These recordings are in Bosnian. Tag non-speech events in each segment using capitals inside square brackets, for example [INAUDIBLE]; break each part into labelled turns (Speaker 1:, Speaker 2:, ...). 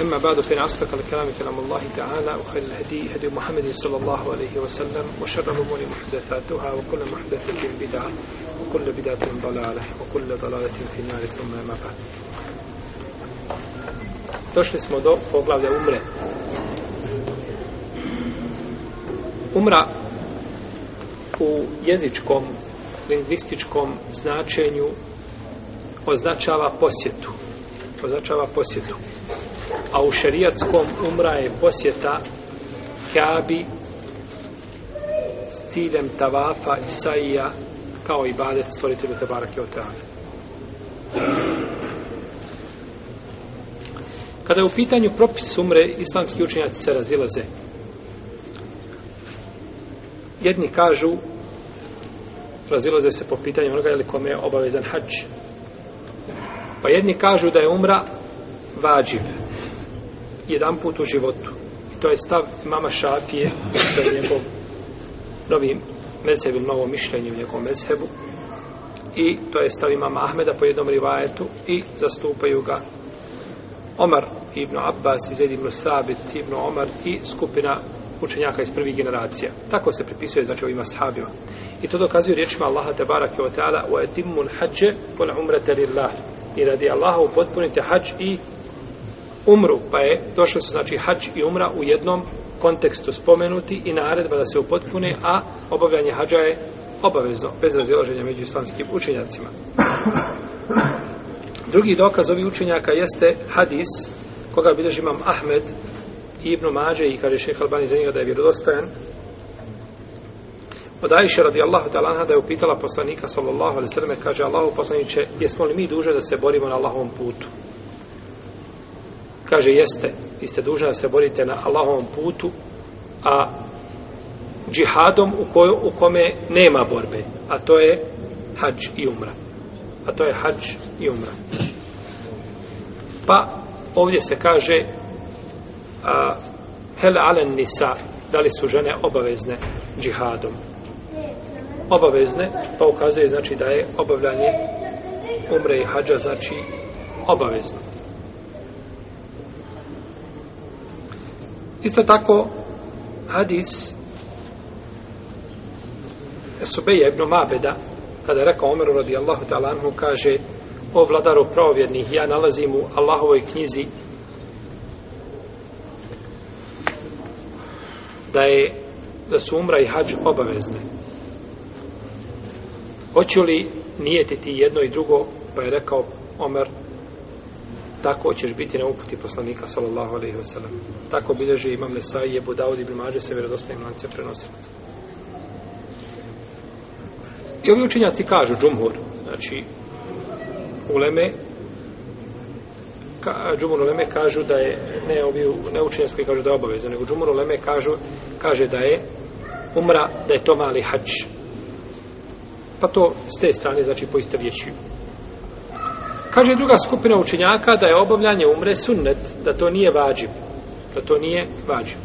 Speaker 1: أما بعد فإن أصدق الكلام كلام الله تعالى وخير الهدي هدي محمد صلى الله عليه وسلم وشر الأمور محدثاتها وكل محدثة بدعة وكل بدعة ضلالة وكل ضلالة في النار ثم أما بعد Došli smo do poglavlja umre. Umra u jezičkom, lingvističkom značenju označava posjetu. Označava posjetu a u šerijatskom umra je posjeta Kabi s ciljem Tavafa i Saija kao i Badet stvoritelju Tabara Kjotana. Kada je u pitanju propis umre, islamski učenjaci se razilaze. Jedni kažu, razilaze se po pitanju onoga ili kome je obavezan hađ. Pa jedni kažu da je umra vađiv, jedan put u životu. I to je stav mama Šafije, to je njegov novi mezheb ili novo mišljenje u njegovom mezhebu. I to je stav mama Ahmeda po jednom rivajetu i zastupaju ga Omar ibn Abbas, Izaid ibn Sabit, ibn Omar i skupina učenjaka iz prvih generacija. Tako se pripisuje, znači, ovima sahabima. I to dokazuju riječima Allaha te barake o teala u etimmun hađe pol umrete lillah i radi Allaha upotpunite hađ i umru, pa je došlo su znači hač i umra u jednom kontekstu spomenuti i naredba da se upotpune, a obavljanje hađa je obavezno, bez razilaženja među islamskim učenjacima. Drugi dokaz ovih učenjaka jeste hadis, koga bilježi imam Ahmed i Ibnu Mađe i kaže šeha Albani za njega da je vjerodostojen. Od Aisha radijallahu talanha da je upitala poslanika sallallahu alaihi sallam, kaže Allahu poslaniće, jesmo li mi duže da se borimo na Allahovom putu? kaže jeste, vi ste dužni da se borite na Allahovom putu, a džihadom u, kojo, u kome nema borbe, a to je hađ i umra. A to je hađ i umra. Pa ovdje se kaže a, hel alen nisa, da li su žene obavezne džihadom? Obavezne, pa ukazuje znači da je obavljanje umre i hađa, znači obavezno. Isto tako, hadis Esubeja ibn Mabeda, kada je rekao Omeru radijallahu ta'ala, mu kaže, o vladaru pravovjednih, ja nalazim u Allahovoj knjizi da je da su umra i hađ obavezne. Hoću li nijeti ti jedno i drugo? Pa je rekao Omer, tako ćeš biti na uputi poslanika sallallahu alejhi ve sellem tako bileže imam Nesai je Budaud ibn Mađe se vjerodostojnim lancem prenosilaca i ovi učenjaci kažu džumhur znači uleme ka, džumhur uleme kažu da je ne ovi ne učenjaci koji kažu da je obavezno nego džumhur uleme kažu kaže da je umra da je to mali hač pa to s te strane znači poiste vjećuju Kaže druga skupina učenjaka da je obavljanje umre sunnet, da to nije vađib. Da to nije vađib.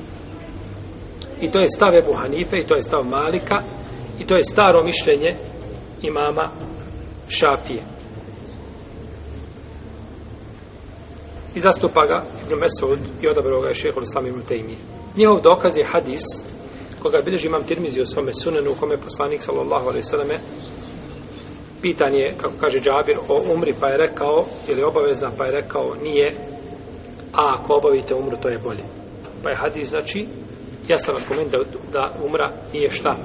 Speaker 1: I to je stav Ebu Hanife, i to je stav Malika, i to je staro mišljenje imama Šafije. I zastupa ga Ibn Mesud i odabrao ga je šeho Islam Ibn Taymi. Njihov dokaz je hadis koga bilježi imam Tirmizi u svome sunenu u kome poslanik sallallahu alaihi sallame pitan je, kako kaže Džabir, o umri, pa je rekao, ili obavezna, pa je rekao, nije, a ako obavite umru, to je bolje. Pa je hadis, znači, ja sam vam da, da umra nije šta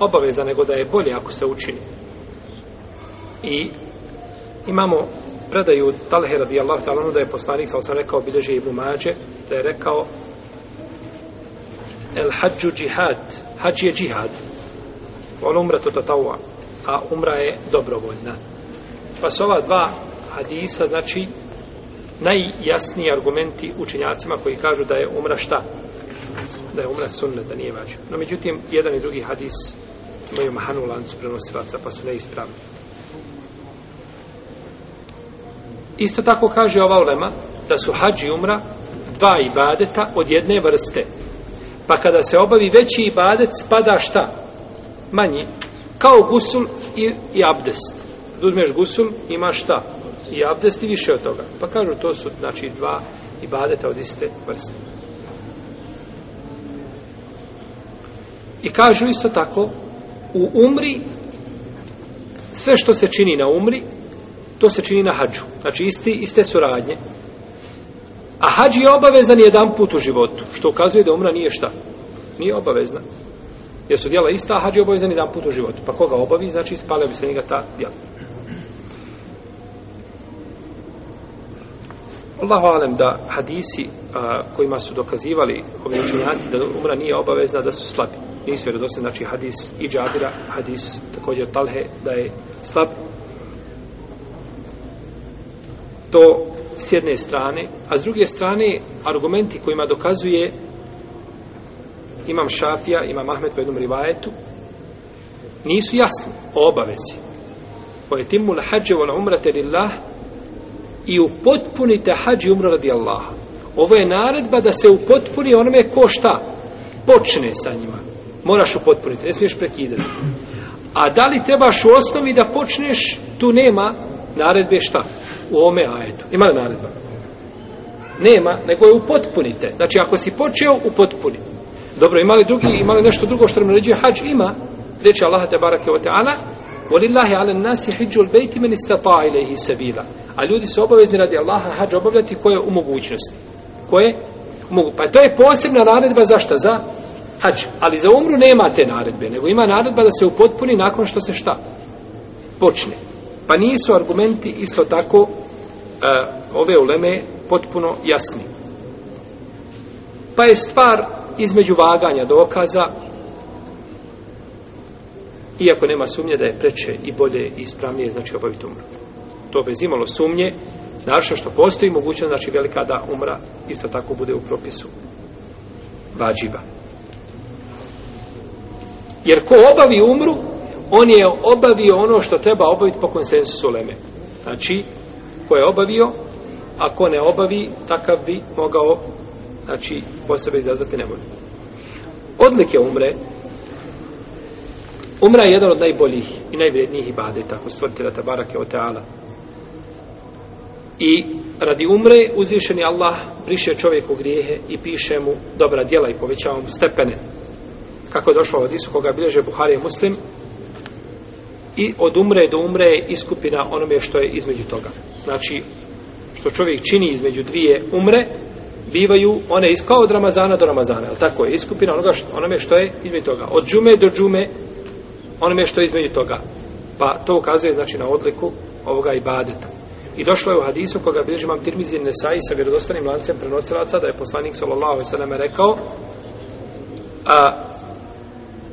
Speaker 1: obaveza, nego da je bolje ako se učini. I imamo predaju Talhe radijallahu ta'ala da je poslanik sa osam rekao bilježi Ibu Mađe da je rekao el hađu džihad hađ je džihad on umre to tatawa a umra je dobrovoljna. Pa su ova dva hadisa, znači, najjasniji argumenti učenjacima koji kažu da je umra šta? Da je umra sunna, da nije vađa. No, međutim, jedan i drugi hadis imaju mahanu lancu prenosilaca, pa su neispravni. Isto tako kaže ova ulema da su hađi umra dva ibadeta od jedne vrste. Pa kada se obavi veći ibadet, spada šta? Manji kao gusul i, i abdest. Uzmeš gusul, imaš šta? I abdest i više od toga. Pa kažu, to su znači dva ibadeta od iste vrste. I kažu isto tako, u umri, sve što se čini na umri, to se čini na hađu. Znači, isti, iste su radnje. A hađ je obavezan jedan put u životu, što ukazuje da umra nije šta. Nije obavezna jer su djela ista, hađi obavezan jedan put u životu. Pa koga obavi, znači spalio bi se njega ta djela. Allahu alem da hadisi a, kojima su dokazivali ovi učenjaci da umra nije obavezna da su slabi. Nisu jer dosta, znači hadis i džabira, hadis također talhe da je slab. To s jedne strane, a s druge strane argumenti kojima dokazuje imam Šafija, imam Ahmed po jednom rivajetu, nisu jasni o obavezi. O etimu na hađe vola umrate lillah i upotpunite hađi umra radi Allaha. Ovo je naredba da se upotpuni onome ko šta počne sa njima. Moraš upotpuniti, ne smiješ prekidati. A da li trebaš u osnovi da počneš, tu nema naredbe šta? U ome ajetu. Ima li naredba? Nema, nego je upotpunite. Znači, ako si počeo, upotpunite. Dobro, imali drugi, imali nešto drugo što nam naređuje hađ? Ima. Reče Allah te barake wa ta'ala, Walillahi ala nasi hijjul bejti meni stafa ilaihi sabila. A ljudi su obavezni radi Allaha hađ obavljati koje u mogućnosti. Koje? Mogu. Pa to je posebna naredba za šta? Za hađ. Ali za umru nema te naredbe, nego ima naredba da se upotpuni nakon što se šta? Počne. Pa nisu argumenti isto tako uh, ove uleme potpuno jasni. Pa je stvar između vaganja dokaza iako nema sumnje da je preče i bolje i ispravnije znači obaviti umru to bez imalo sumnje naravno što postoji mogućnost znači velika da umra isto tako bude u propisu vađiba jer ko obavi umru on je obavio ono što treba obaviti po konsensusu Leme znači ko je obavio a ko ne obavi takav bi mogao znači po sebe izazvati nevolju. Odlike umre, umra je jedan od najboljih i najvrednijih ibada i tako stvoritela Tabarake o Teala. I radi umre uzvišeni Allah briše čovjeku grijehe i piše mu dobra djela i povećava mu stepene. Kako je došlo od Isu koga bilježe Buhari i Muslim i od umre do umre je iskupina onome što je između toga. Znači, što čovjek čini između dvije umre, bivaju one iz kao od Ramazana do Ramazana, al tako je iskupina onoga što onome što je između toga, od džume do džume, onome što je između toga. Pa to ukazuje znači na odliku ovoga ibadeta. I došlo je u hadisu koga bilježi imam Tirmizi i Nesai sa vjerodostanim lancem prenosilaca da je poslanik sallallahu alejhi ve selleme rekao a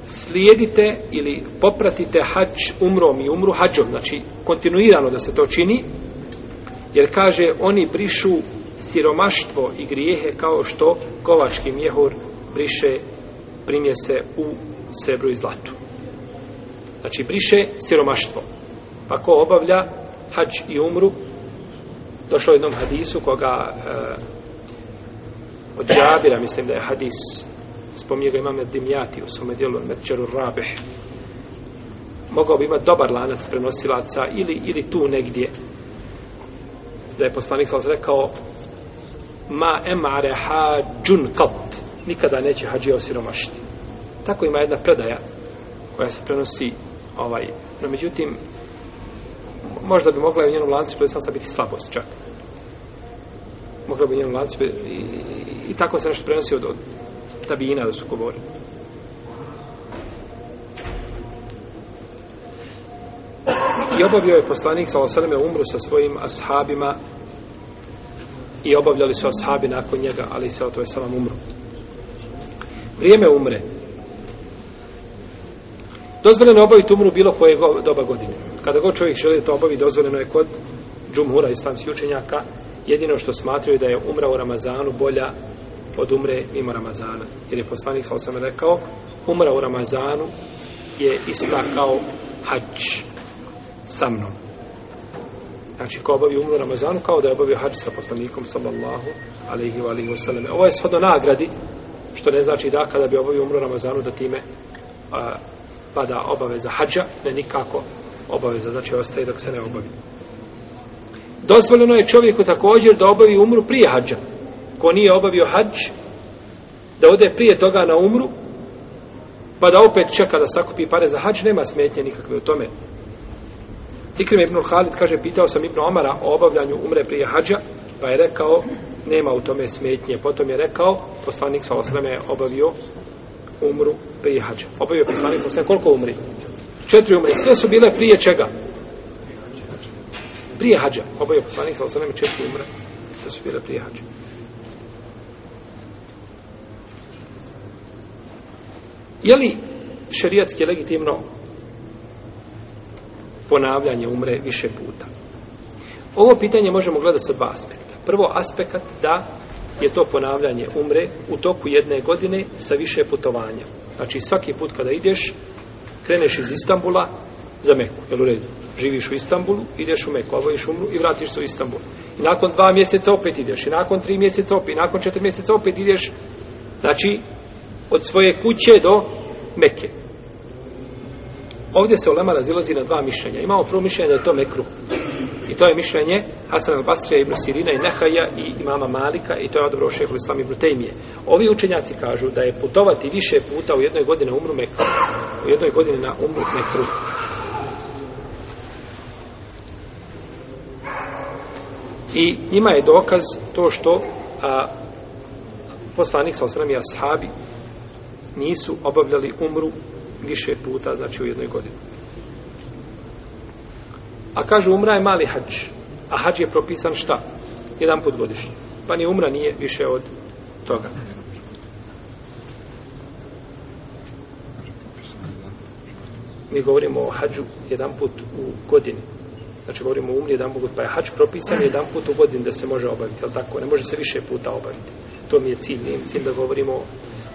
Speaker 1: slijedite ili popratite hač umrom i umru hađom, znači kontinuirano da se to čini, jer kaže oni brišu siromaštvo i grijehe kao što kovački mjehur briše primjese u srebru i zlatu. Znači briše siromaštvo. Pa ko obavlja hač i umru, došlo jednom hadisu koga e, od džabira, mislim da je hadis spominje ga imam na Dimjati u svome dijelu Medjeru Rabeh mogao bi imati dobar lanac prenosilaca ili, ili tu negdje da je poslanik sa rekao ma emare hađun kat nikada neće hađija osiromašiti tako ima jedna predaja koja se prenosi ovaj, no međutim možda bi mogla i u njenom lancu predstavljena biti slabost čak mogla bi u njenom lancu i, i, i tako se nešto prenosi od, od tabina da su govorili i obavio je poslanik sa osaleme umru sa svojim ashabima i obavljali su ashabi nakon njega, ali se o to je samom umru. Vrijeme umre. Dozvoljeno je obaviti umru bilo koje doba godine. Kada god čovjek želi da to obavi, dozvoljeno je kod džumhura islamskih učenjaka, jedino što smatraju da je umra u Ramazanu bolja od umre mimo Ramazana. Jer je poslanik sa osam rekao, umra u Ramazanu je ista kao hađ sa mnom znači ko obavi umru Ramazanu kao da je obavio hađi sa poslanikom sallallahu alaihi wa alaihi wa ovo je shodno nagradi što ne znači da kada bi obavio umru Ramazanu da time a, pada obaveza hađa ne nikako obaveza znači ostaje dok se ne obavi dozvoljeno je čovjeku također da obavi umru prije hađa ko nije obavio hađ da ode prije toga na umru pa da opet čeka da sakupi pare za hađ nema smetnje nikakve u tome Ikrim ibn Khalid kaže, pitao sam ibn Omara o obavljanju umre prije hađa, pa je rekao, nema u tome smetnje. Potom je rekao, poslanik sa osreme je obavio umru prije hađa. Obavio poslanik sa osreme, koliko umri? Četiri umri, sve su bile prije čega? Prije hađa. Obavio poslanik sa osreme, četiri umre, sve su bile prije hađa. Je li šerijatski legitimno ponavljanje umre više puta. Ovo pitanje možemo gledati sa dva aspekta. Prvo aspekt da je to ponavljanje umre u toku jedne godine sa više putovanja. Znači svaki put kada ideš, kreneš iz Istambula za Meku, jel u redu? Živiš u Istambulu, ideš u Meku, ovojiš umru i vratiš se u Istambul. I nakon dva mjeseca opet ideš, i nakon tri mjeseca opet, i nakon četiri mjeseca opet ideš, znači, od svoje kuće do Meke. Ovdje se ulema razilazi na dva mišljenja. Imamo prvo mišljenje da je to mekru. I to je mišljenje Hasan al-Basrija ibn Sirina i Nehaja i imama Malika i to je odobro šehr Islam ibn Tejmije. Ovi učenjaci kažu da je putovati više puta u jednoj godini umru mekru. U jednoj godini na umru mekru. I njima je dokaz to što a, poslanik sa osram i ashabi nisu obavljali umru više puta, znači u jednoj godini. A kaže, umra je mali hađ. A hađ je propisan šta? Jedan put godišnji. Pa ni umra nije više od toga. Mi govorimo o hađu jedan put u godini. Znači govorimo o umri jedan put, pa je hađ propisan jedan put u godini da se može obaviti, ali tako? Ne može se više puta obaviti. To mi je cilj, nije cilj da govorimo o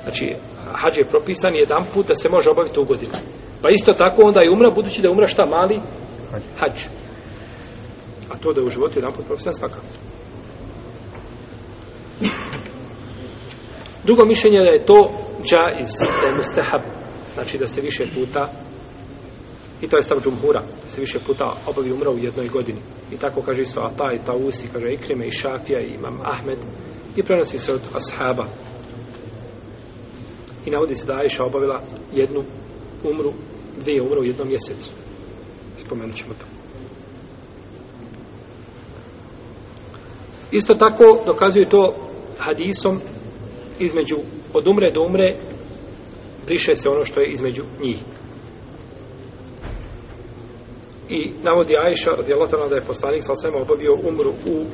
Speaker 1: Znači, hađ je propisan jedan put da se može obaviti u godinu. Pa isto tako onda i umra, budući da umra šta mali hađ. A to da je u životu jedan put propisan svakako. Drugo mišljenje je da je to džaiz, da je mustahab, znači da se više puta, i to je stav džumhura, da se više puta obavi umra u jednoj godini. I tako kaže isto Ata i Tausi, kaže Ikrime i Šafija i Imam Ahmed, i prenosi se od ashaba, I navodi se da Aisha obavila jednu umru, dvije umre u jednom mjesecu. Spomenut ćemo to. Isto tako dokazuje to hadisom između od umre do umre briše se ono što je između njih. I navodi Aisha od Jelotana da je poslanik sa svema obavio umru u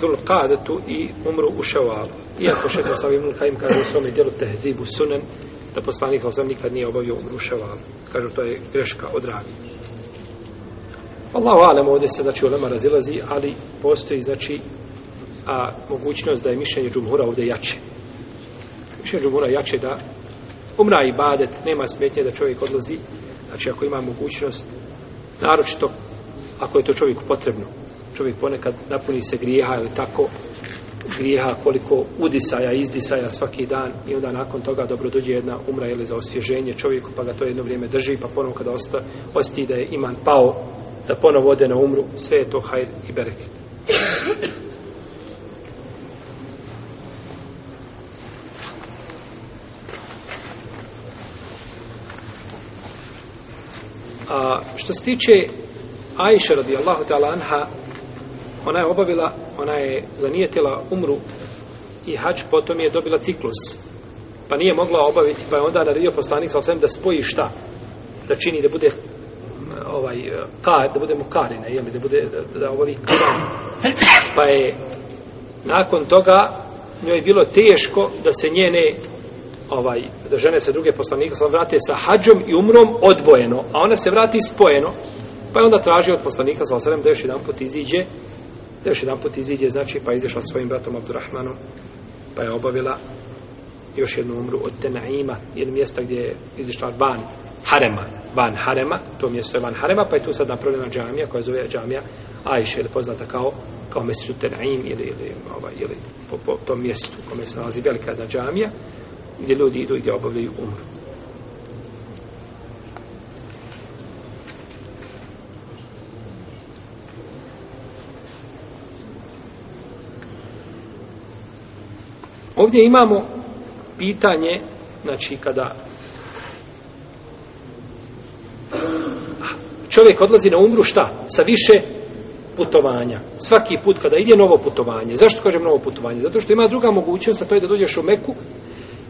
Speaker 1: Zulqadetu i umru u Ševalu. Iako šeho sa Ibn Kajim kaže u svome djelu Tehzibu Sunan, da poslanik sa osam nikad nije obavio umruševa. Kažu, to je greška od ravi. Allahu alem, ovdje se, znači, ulema razilazi, ali postoji, znači, a mogućnost da je mišljenje džumhura ovdje jače. Mišljenje džumhura jače da umra i badet, nema smetnje da čovjek odlazi, znači ako ima mogućnost, naročito ako je to čovjeku potrebno, čovjek ponekad napuni se grijeha ili tako, grijeha, koliko udisaja, izdisaja svaki dan i onda nakon toga dobro dođe jedna umra ili za osvježenje čovjeku pa ga to jedno vrijeme drži pa ponovo kada osta, osti da je iman pao da ponovo ode na umru sve je to hajr i bereket A što se tiče Ajša radijallahu ta'ala anha ona je obavila, ona je zanijetila umru i hač potom je dobila ciklus. Pa nije mogla obaviti, pa je onda naredio poslanik sa osvijem da spoji šta? Da čini da bude ovaj kar, da bude mu karina, jeli, da bude da, da obavi kar. Pa je nakon toga njoj je bilo teško da se njene ovaj, da žene se druge poslanika sam vrate sa hađom i umrom odvojeno, a ona se vrati spojeno, pa je onda traži od poslanika sa osvijem da još jedan put iziđe da još jedan put iziđe, znači, pa izišla svojim bratom Abdurrahmanom, pa je obavila još jednu umru od Tenaima, ili mjesta gdje je izišla van Harema, van Harema, to mjesto je van Harema, pa je tu sad napravljena džamija, koja zove džamija Ajše, ili poznata kao, kao mjesto Tenaim, ili, ili, ovaj, ili po, po, po tom mjestu u kome se nalazi velika jedna džamija, gdje ljudi idu i gdje obavljaju umru. Ovdje imamo pitanje, znači kada čovjek odlazi na umru, šta? Sa više putovanja. Svaki put kada ide novo putovanje. Zašto kažem novo putovanje? Zato što ima druga mogućnost, a to je da dođeš u Meku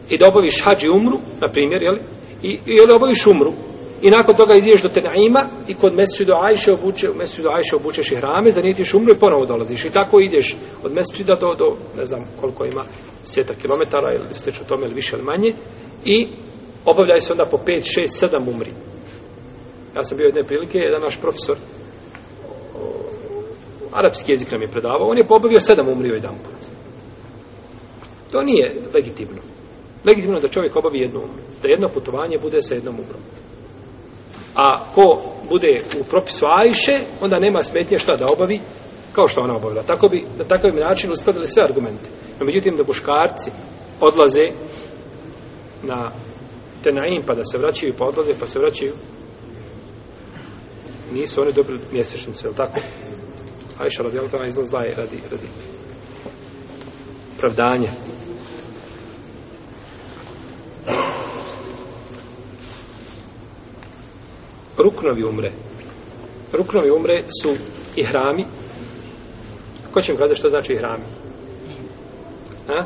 Speaker 1: i da obaviš hađi umru, na primjer, jel? I, jel obaviš umru. I nakon toga iziješ do Tenaima i kod mjeseči do Ajše obuče, u mjeseči do Ajše obučeš i hrame, zanitiš umru i ponovo dolaziš. I tako ideš od mjeseči do, do, ne znam koliko ima, sjeta kilometara ili steče tome ili više ili manje i obavljaju se onda po 5, 6, 7 umri. Ja sam bio jedne prilike, jedan naš profesor o, arapski jezik nam je predavao, on je pobavio 7 umri u jedan put. To nije legitimno. Legitimno je da čovjek obavi jednu umru. Da jedno putovanje bude sa jednom umrom. A ko bude u propisu Ajše, onda nema smetnje šta da obavi kao što ona obavila. Tako bi, na takav način uskladili sve argumente. No, međutim, da muškarci odlaze na Tenaim, pa da se vraćaju, pa odlaze, pa se vraćaju, nisu oni dobili mjesečnicu, je li tako? Ajša radi Altana izlaz daje radi, radi pravdanja. Ruknovi umre. Ruknovi umre su i hrami, Ko će mi kazati što znači ihram? A?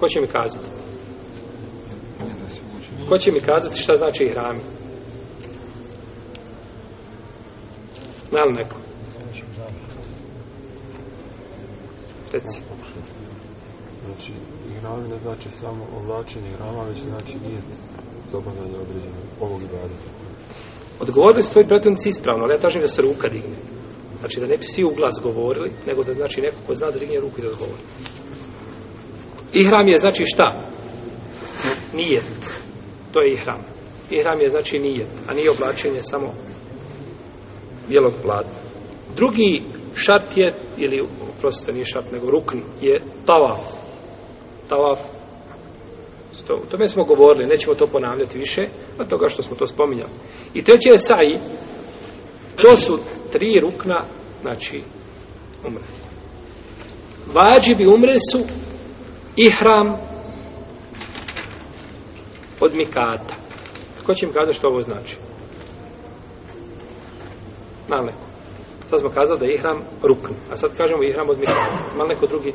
Speaker 1: Ko će mi kazati? Ko će mi kazati šta znači ihram? Nel neko? Reci.
Speaker 2: Znači, ihram ne znači samo oblačenje ihrama, već znači nijet za obavljanje određenog ovog ibadeta.
Speaker 1: Odgovorili su tvoji pretunici ispravno, ali ja tražim da se ruka digne. Znači da ne bi svi u glas govorili, nego da znači neko ko zna da digne ruku i da odgovori. Ihram je znači šta? Nijet. To je ihram. Ihram je znači nijet, a nije oblačenje samo bijelog platna. Drugi šart je, ili prostite nije šart, nego rukn, je tavaf. Tavaf. Sto, to mi smo govorili, nećemo to ponavljati više, na toga što smo to spominjali. I treće je saj, To su tri rukna, znači, umre. Vađivi umre su i hram od Mikata. Ko će im kazati što ovo znači? Malo neko. Sad smo kazali da je ihram rukn. A sad kažemo ihram od Mikata. Malo neko drugi?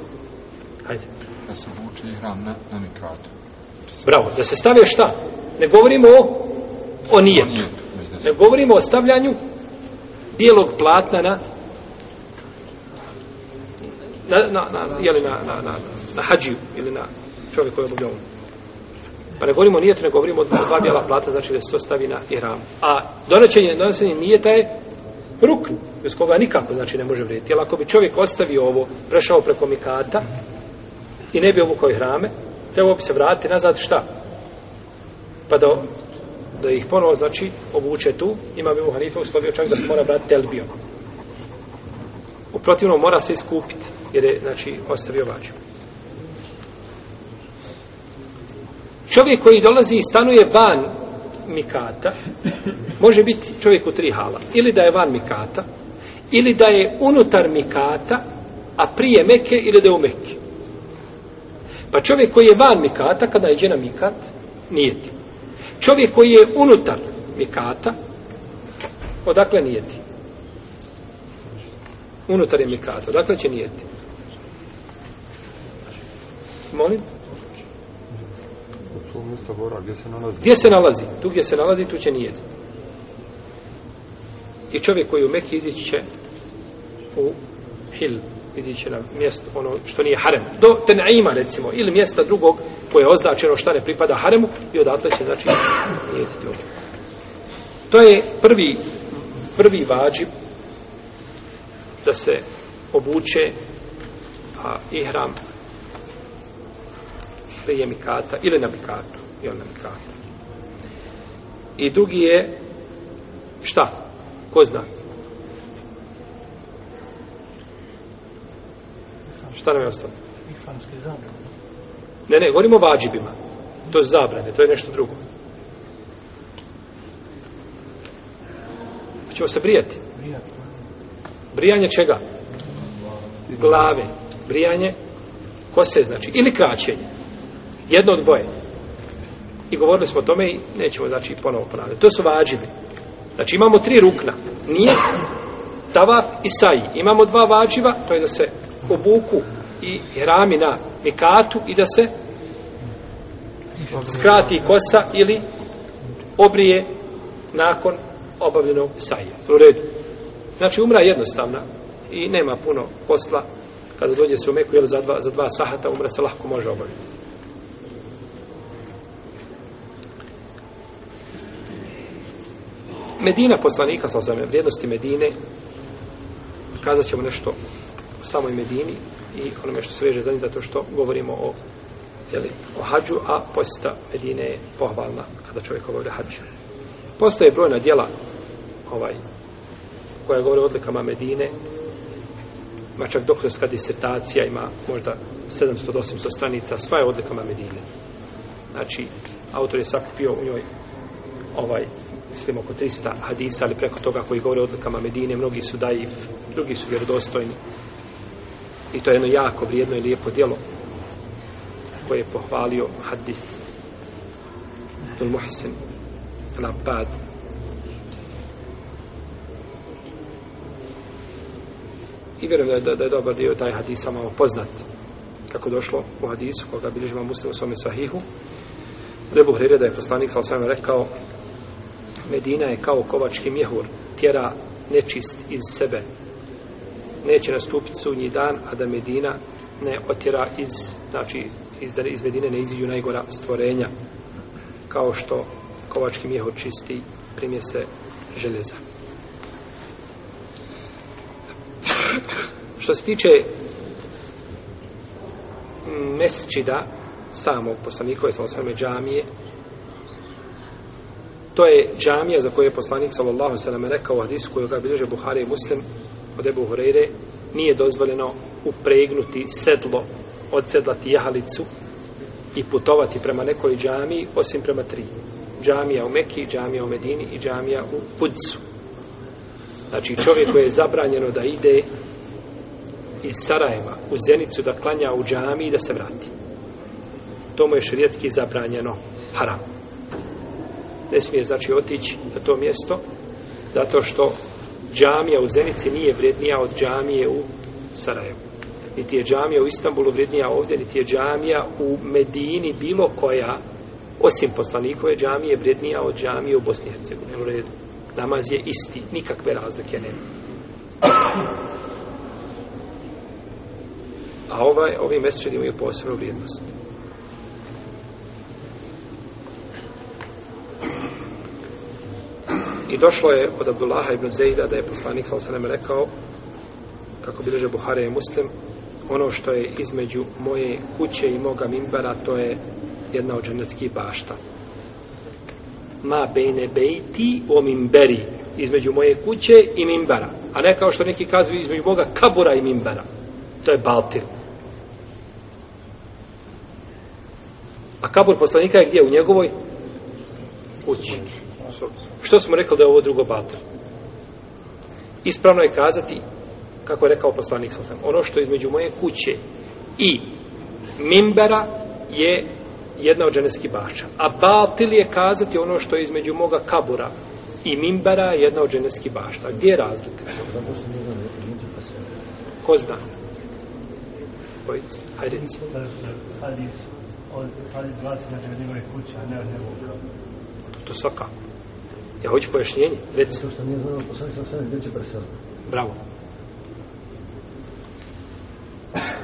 Speaker 1: Hajde. Da se obuče ihram na, na Mikata. Bravo. Da se stavio šta? Ne govorimo o, o nijetu. Ne govorimo o stavljanju bijelog platna na na, na, na, jeli na, na, na, na hađiju, ili na čovjek koji je obavljao Pa ne govorimo nijetu, ne govorimo dva, dva bijela plata, znači da se to stavi na ihram. A donačenje, donačenje nije taj ruk, bez koga nikako znači ne može vrediti. Jer ako bi čovjek ostavio ovo, prešao preko mikata i ne bi obukao ihrame, trebao bi se vratiti nazad šta? Pa da da ih ponovo znači obuče tu, ima bi mu Hanife uslovio čak da se mora brati telbio. U protivnom mora se iskupiti, jer je znači, ostavio vađu. Čovjek koji dolazi i stanuje van mikata, može biti čovjek u tri hala. Ili da je van mikata, ili da je unutar mikata, a prije meke ili da je u meke. Pa čovjek koji je van mikata, kada je na mikat, nije ti. Čovjek koji je unutar mikata, odakle nijeti? Unutar je mikata, odakle će nijeti? Molim?
Speaker 2: Gora, gdje, se nalazi? gdje se nalazi?
Speaker 1: Tu gdje se nalazi, tu će nijeti. I čovjek koji u Mekiji izići će u Hilu iziće na mjesto ono što nije harem. Do Tenaima recimo ili mjesta drugog koje je označeno šta ne pripada haremu i odatle će znači jeziti ovo. To je prvi prvi vađib da se obuče a ihram prije mikata ili na mikatu. Jel na mikatu. I drugi je šta? Ko zna? šta nam je ostalo? Ihramske zabrane. Ne, ne, govorimo o vađibima. To je zabrane, to je nešto drugo. Hoćemo se brijati. Brijanje čega? Glave. Brijanje kose, znači, ili kraćenje. Jedno od dvoje. I govorili smo o tome i nećemo, znači, ponovo ponavljati. To su vađibi. Znači, imamo tri rukna. Nijet, tavaf i saji. Imamo dva vađiva, to je da se obuku i rami na mikatu i da se skrati kosa ili obrije nakon obavljenog saja. U redu. Znači, umra jednostavna i nema puno posla kada dođe se u Meku, jel, za dva, za dva sahata umra se lahko može obaviti. Medina poslanika, sa osam vrijednosti Medine, kazat ćemo nešto o samoj Medini i onome što se veže za njih, zato što govorimo o, jeli, o hađu, a posjeta Medine je pohvalna kada čovjek obavlja hađ. Postoje brojna dijela ovaj, koja govore o odlikama Medine, ma čak doktorska disertacija ima možda 700-800 stranica, sva je odlikama Medine. Znači, autor je sakupio u njoj ovaj mislim oko 300 hadisa, ali preko toga koji govore o odlikama Medine, mnogi su daif, drugi su vjerodostojni. I to je jedno jako vrijedno i lijepo djelo koje je pohvalio hadis Abdul Muhsin Al-Abbad. I vjerujem da je, da je dobar dio taj hadis samo poznat kako došlo u hadisu koga bilježi vam muslim u svome sahihu. Debu Hrire da je poslanik sa osvijem rekao Medina je kao kovački mjehur, tjera nečist iz sebe. Neće nastupiti sunji dan, a da Medina ne otjera iz, znači, iz, iz Medine ne iziđu najgora stvorenja, kao što kovački mjehur čisti primje se željeza. Što se tiče mesčida samog poslanikove samosvrme džamije, to je džamija za koju je poslanik sallallahu sallam rekao u hadisu koju ga bilježe Buhari i Muslim od Ebu Hureyre nije dozvoljeno upregnuti sedlo od sedla jahalicu i putovati prema nekoj džamiji osim prema tri džamija u Mekiji, džamija u Medini i džamija u Kudzu znači čovjek koji je zabranjeno da ide iz Sarajeva u Zenicu da klanja u džamiji i da se vrati to mu je širijetski zabranjeno haramo ne smije znači otići na to mjesto zato što džamija u Zenici nije vrednija od džamije u Sarajevu niti je džamija u Istanbulu vrednija ovdje niti je džamija u Medini bilo koja osim poslanikove džamije vrednija od džamije u Bosni i Hercegovini u redu namaz je isti nikakve razlike nema a ovaj, ovi mjeseče imaju posebnu vrijednost. I došlo je od Abdullaha ibn Zejda da je poslanik sal sveme rekao, kako bileže Buhare je muslim, ono što je između moje kuće i moga mimbara, to je jedna od dženeckih bašta. Ma bene bejti o mimberi, između moje kuće i mimbara. A ne kao što neki kazuju između moga kabura i mimbara. To je Baltir. A kabur poslanika je gdje? U njegovoj kući. Što smo rekli da je ovo drugo batal? Ispravno je kazati, kako je rekao poslanik Salasem, ono što je između moje kuće i mimbera je jedna od dženevskih bašća. A batil je kazati ono što je između moga kabura i mimbera je jedna od dženevskih bašća. Gdje je razlika? Ko zna? Pojici, hajde reci. Hadis, hadis vlasi na dženevskih kuća, ne od To svakako. Ja hoću pojašnjenje. Reci. Zato što nije znao poslanik sa sebe gdje će preseliti. Bravo.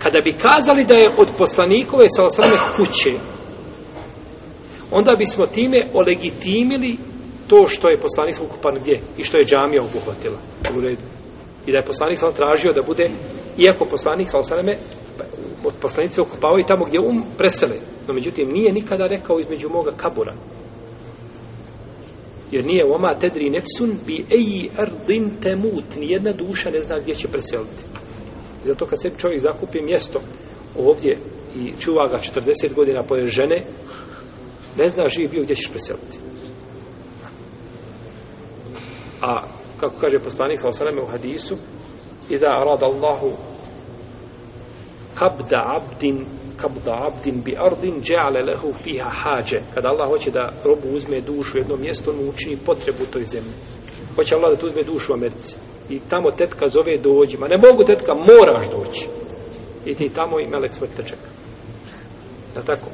Speaker 1: Kada bi kazali da je od poslanikove sa osrame kuće, onda bismo time olegitimili to što je poslanik ukupan gdje i što je džamija obuhvatila u redu. I da je poslanik sa tražio da bude, iako poslanik sa osrame, pa, od poslanice ukupavaju tamo gdje um presele. No, međutim, nije nikada rekao između moga kabura jer nije oma tedri nefsun bi eji ardin temut nijedna duša ne zna gdje će preseliti zato kad se čovjek zakupi mjesto ovdje i čuva ga 40 godina pored žene ne zna živi bio gdje ćeš preseliti a kako kaže poslanik sa osaname u hadisu iza arad Allahu kabda abdin kabda abdin bi ardin dja'ale lehu fiha hađe. Kada Allah hoće da robu uzme dušu u jedno mjesto, on mu učini potrebu u toj zemlji. Hoće Allah da tu uzme dušu u Americi. I tamo tetka zove dođi. Ma ne mogu tetka, moraš doći. I ti tamo i melek svoj te čeka. Da tako?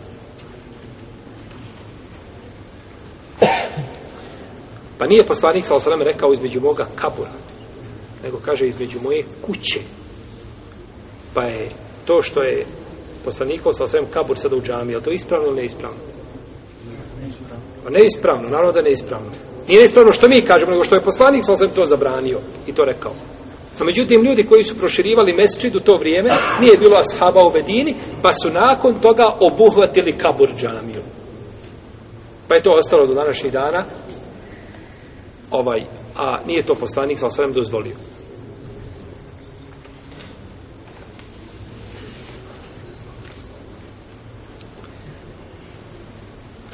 Speaker 1: Pa nije poslanik sa osram rekao između moga kabura, nego kaže između moje kuće. Pa je to što je poslanikom sa svem kabur sada u džami, je to ispravno ili neispravno? Neispravno. Neispravno, naravno da neispravno. Nije neispravno što mi kažemo, nego što je poslanik sa svem to zabranio i to rekao. A međutim, ljudi koji su proširivali mesečid u to vrijeme, nije bilo ashaba u Medini, pa su nakon toga obuhvatili kabur džamiju. Pa je to ostalo do današnjih dana, ovaj, a nije to poslanik sa svem dozvolio.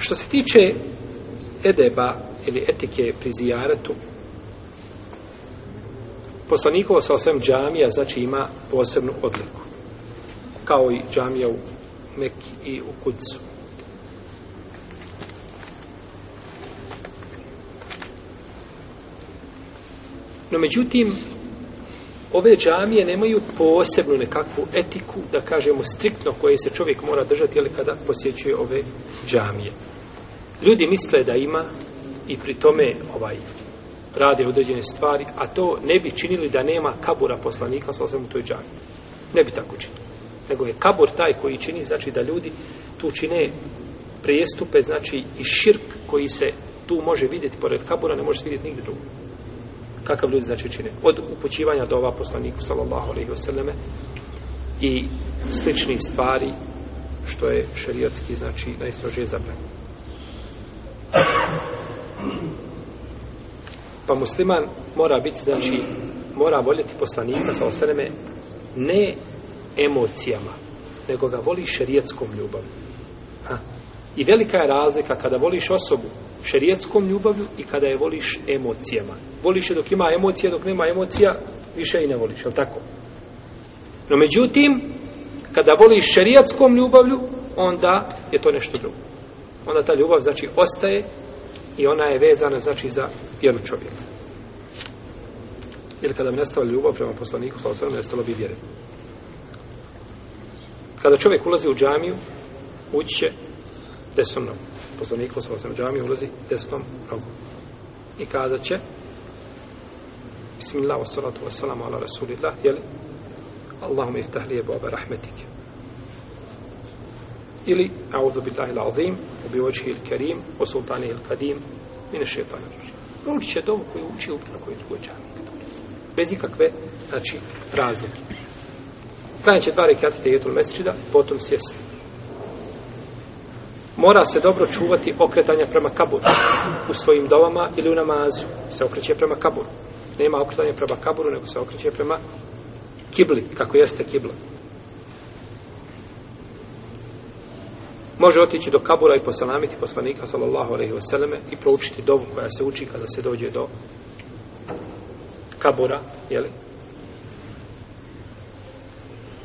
Speaker 1: Što se tiče edeba ili etike pri zijaretu, poslanikovo sa osvijem džamija znači ima posebnu odliku. Kao i džamija u Mekki i u Kudzu. No međutim, ove džamije nemaju posebnu nekakvu etiku, da kažemo striktno koje se čovjek mora držati ili kada posjećuje ove džamije ljudi misle da ima i pri tome ovaj radi određene stvari, a to ne bi činili da nema kabura poslanika sa osvim u toj džami. Ne bi tako činili. Nego je kabur taj koji čini, znači da ljudi tu čine prijestupe, znači i širk koji se tu može vidjeti pored kabura, ne može se vidjeti nigdje drugo. Kakav ljudi znači čine? Od upućivanja do ova poslaniku, sallallahu alaihi wasallam, i slični stvari, što je šerijatski, znači, najstrože zabranjeno. Pa musliman mora biti, znači, mora voljeti poslanika sa osaneme ne emocijama, nego ga voli šerijetskom ljubavom. Ha. I velika je razlika kada voliš osobu šerijetskom ljubavlju i kada je voliš emocijama. Voliš je dok ima emocija, dok nema emocija, više i ne voliš, je tako? No međutim, kada voliš šerijetskom ljubavlju, onda je to nešto drugo. Onda ta ljubav, znači, ostaje i ona je vezana znači za vjeru čovjeka. Jer kada bi nestala ljubav prema poslaniku, sa osvrame, nestala bi vjere. Kada čovjek ulazi u džamiju, ući će desnom nogom. Poslanik u svojom džamiju ulazi desnom nogom. I kazat će Bismillah, wassalatu wassalamu ala rasulillah, jeli? Allahum iftah lije boba rahmetike ili a'udhu billahi al-azim wa bi wajhihi al-karim wa sultanihi al-qadim min ash-shaytanir rajim. Proči će dovu koju uči u bilo kojoj drugoj džami. Bez ikakve, znači, razlike. Klanit će dva rekiata te jednog mesečida, potom sjesti. Mora se dobro čuvati okretanja prema kaburu u svojim dovama ili u namazu. Se okreće prema kaburu. Nema okretanja prema kaburu, nego se okreće prema kibli, kako jeste kibla. može otići do kabura i poslanamiti poslanika sallallahu alejhi ve selleme i proučiti dovu koja se uči kada se dođe do kabura je li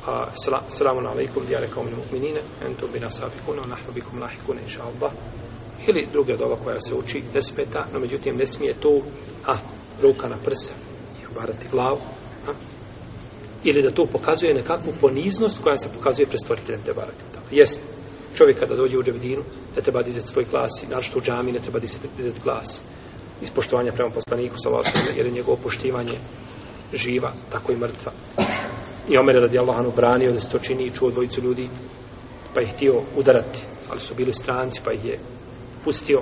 Speaker 1: a selamun alejkum ja rekao mu mu'minine entu bina sabiqun wa nahnu bikum lahiqun insha Allah ili druga dova koja se uči ne smeta no međutim ne smije tu a ruka na prsa i obarati glavu a, ili da to pokazuje nekakvu poniznost koja se pokazuje pred stvoriteljem te barakata jeste čovjek kada dođe u džavidinu, ne treba dizati svoj glas, naravno u džami ne treba dizati glas iz poštovanja prema poslaniku sa vlasom, jer je njegovo poštivanje živa, tako i mrtva. I Omer radi Allahanu branio da se to čini i čuo dvojicu ljudi, pa ih htio udarati, ali su bili stranci, pa ih je pustio.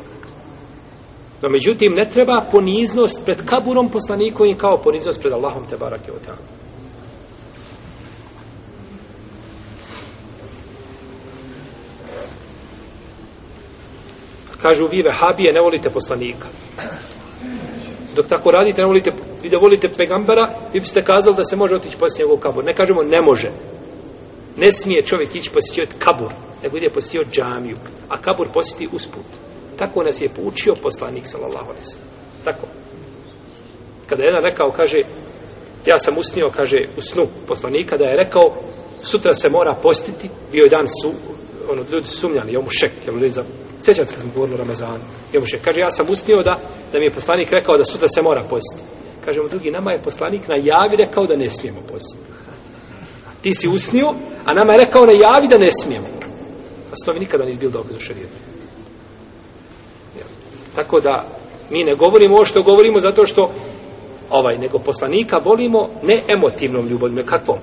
Speaker 1: No, međutim, ne treba poniznost pred kaburom poslanikom i kao poniznost pred Allahom te barake od tamo. kažu vi vehabije ne volite poslanika dok tako radite ne volite vi da volite pegambara vi biste kazali da se može otići poslije njegovog kabur ne kažemo ne može ne smije čovjek ići posjećivati kabur nego ide posjećivati džamiju a kabur posjeti usput tako nas je poučio poslanik sallallahu alejhi ve tako kada jedan rekao kaže ja sam usnio kaže u snu poslanika da je rekao sutra se mora postiti bio je dan su ono, ljudi sumnjali, je mu šek, je mu za... Sjećam se kad smo govorili o Ramazanu, je mu šek. Kaže, ja sam usnio da, da mi je poslanik rekao da sutra se mora postiti. Kaže mu, drugi, nama je poslanik na javi rekao da ne smijemo postiti. Ti si usnio, a nama je rekao na javi da ne smijemo. A s to mi nikada nisi bil dobro za šarijetu. Ja. Tako da, mi ne govorimo ovo što govorimo zato što ovaj, nego poslanika volimo ne emotivnom ljubavom, ne kakvom.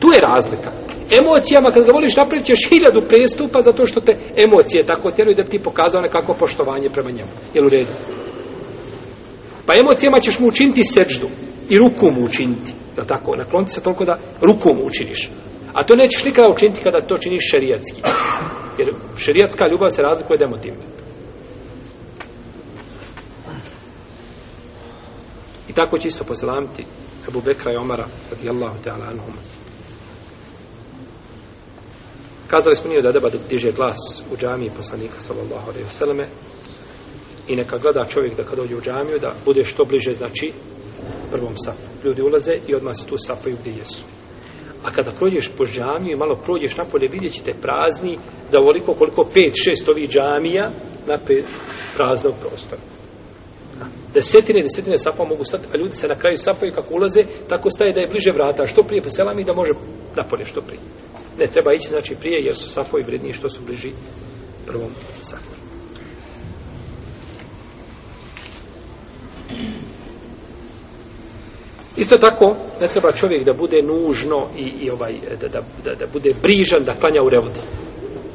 Speaker 1: Tu je razlika emocijama, kad ga voliš napraviti ćeš hiljadu prestupa zato što te emocije tako tjeruju da bi ti pokazao nekako poštovanje prema njemu. Jel u redu? Pa emocijama ćeš mu učiniti seđdu i ruku mu učiniti. Da tako, nakloniti se toliko da ruku mu učiniš. A to nećeš nikada učiniti kada to činiš šerijatski. Jer šerijatska ljubav se razlikuje od emotivne. I tako će isto poselamiti Ebu Bekra i Omara radijallahu ta'ala anhumu. Kazali smo nije od adaba da diže glas u džamiji poslanika sallallahu alaihi vseleme i neka gleda čovjek da kad dođe u džamiju da bude što bliže znači prvom safu. Ljudi ulaze i odmah se tu safaju gdje jesu. A kada prođeš po džamiju i malo prođeš napolje vidjet ćete prazni za ovoliko koliko 5-6 ovih džamija na praznog prostora. Desetine i desetine safa mogu stati, a ljudi se na kraju safaju kako ulaze, tako staje da je bliže vrata, što prije po selami da može napolje što prije ne treba ići znači prije jer su safovi vredniji što su bliži prvom safu. Isto tako, ne treba čovjek da bude nužno i, i ovaj, da, da, da, da bude brižan da klanja u revodi.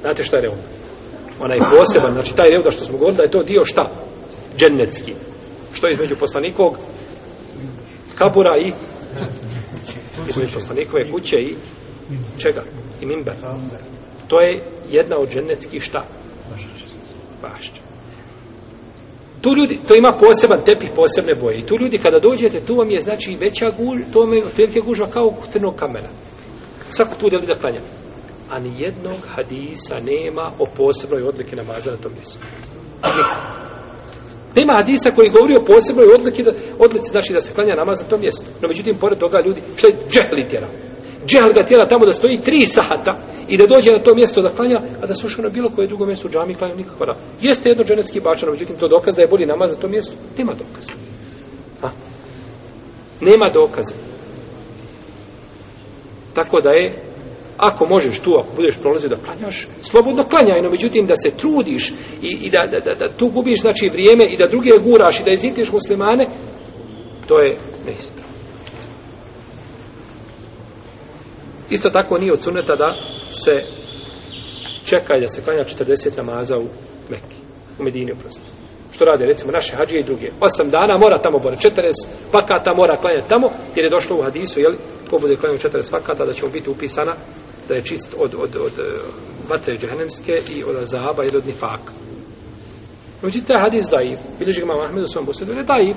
Speaker 1: Znate šta je revod? Ona je poseban, znači taj revoda što smo govorili, da je to dio šta? Dženecki. Što je između poslanikovog kapura i između poslanikove kuće i čega? i mimber. To je jedna od dženeckih šta? Bašća. Tu ljudi, to ima poseban tepih, posebne boje. I tu ljudi, kada dođete, tu vam je, znači, veća gužba, to vam je velike gužba kao crnog kamena. Svako tu deli da klanja. A ni jednog hadisa nema o posebnoj odlike namaza na tom mjestu. Nema hadisa koji govori o posebnoj odlike, da, odlici, znači, da se klanja namaz na tom mjestu. No, međutim, pored toga, ljudi, što je džehli tjera? džehl ga tjela tamo da stoji tri sahata i da dođe na to mjesto da klanja, a da sušao na bilo koje drugo mjesto u džami klanja nikakva da. Jeste jedno dženevski bačano, međutim to dokaz da je bolji namaz na to mjesto? Nema dokaza. Ha? Nema dokaza. Tako da je, ako možeš tu, ako budeš prolazio da klanjaš, slobodno klanjaj, no međutim da se trudiš i, i da, da, da, da, tu gubiš znači vrijeme i da druge guraš i da izitiš muslimane, to je neispravo. Isto tako nije od suneta da se čeka da se klanja 40 namaza u Mekki, u Medini uprosti. Što rade, recimo, naše hađije i druge. Osam dana mora tamo bora, 40 vakata mora klanjati tamo, jer je došlo u hadisu, jel, ko bude klanjeno 40 vakata, da će mu biti upisana da je čist od, od, od, e, vatre džehennemske i od azaba i od nifaka. Uđi, taj hadis daiv, bilježi ga mama Ahmedu svom busedu, je daiv,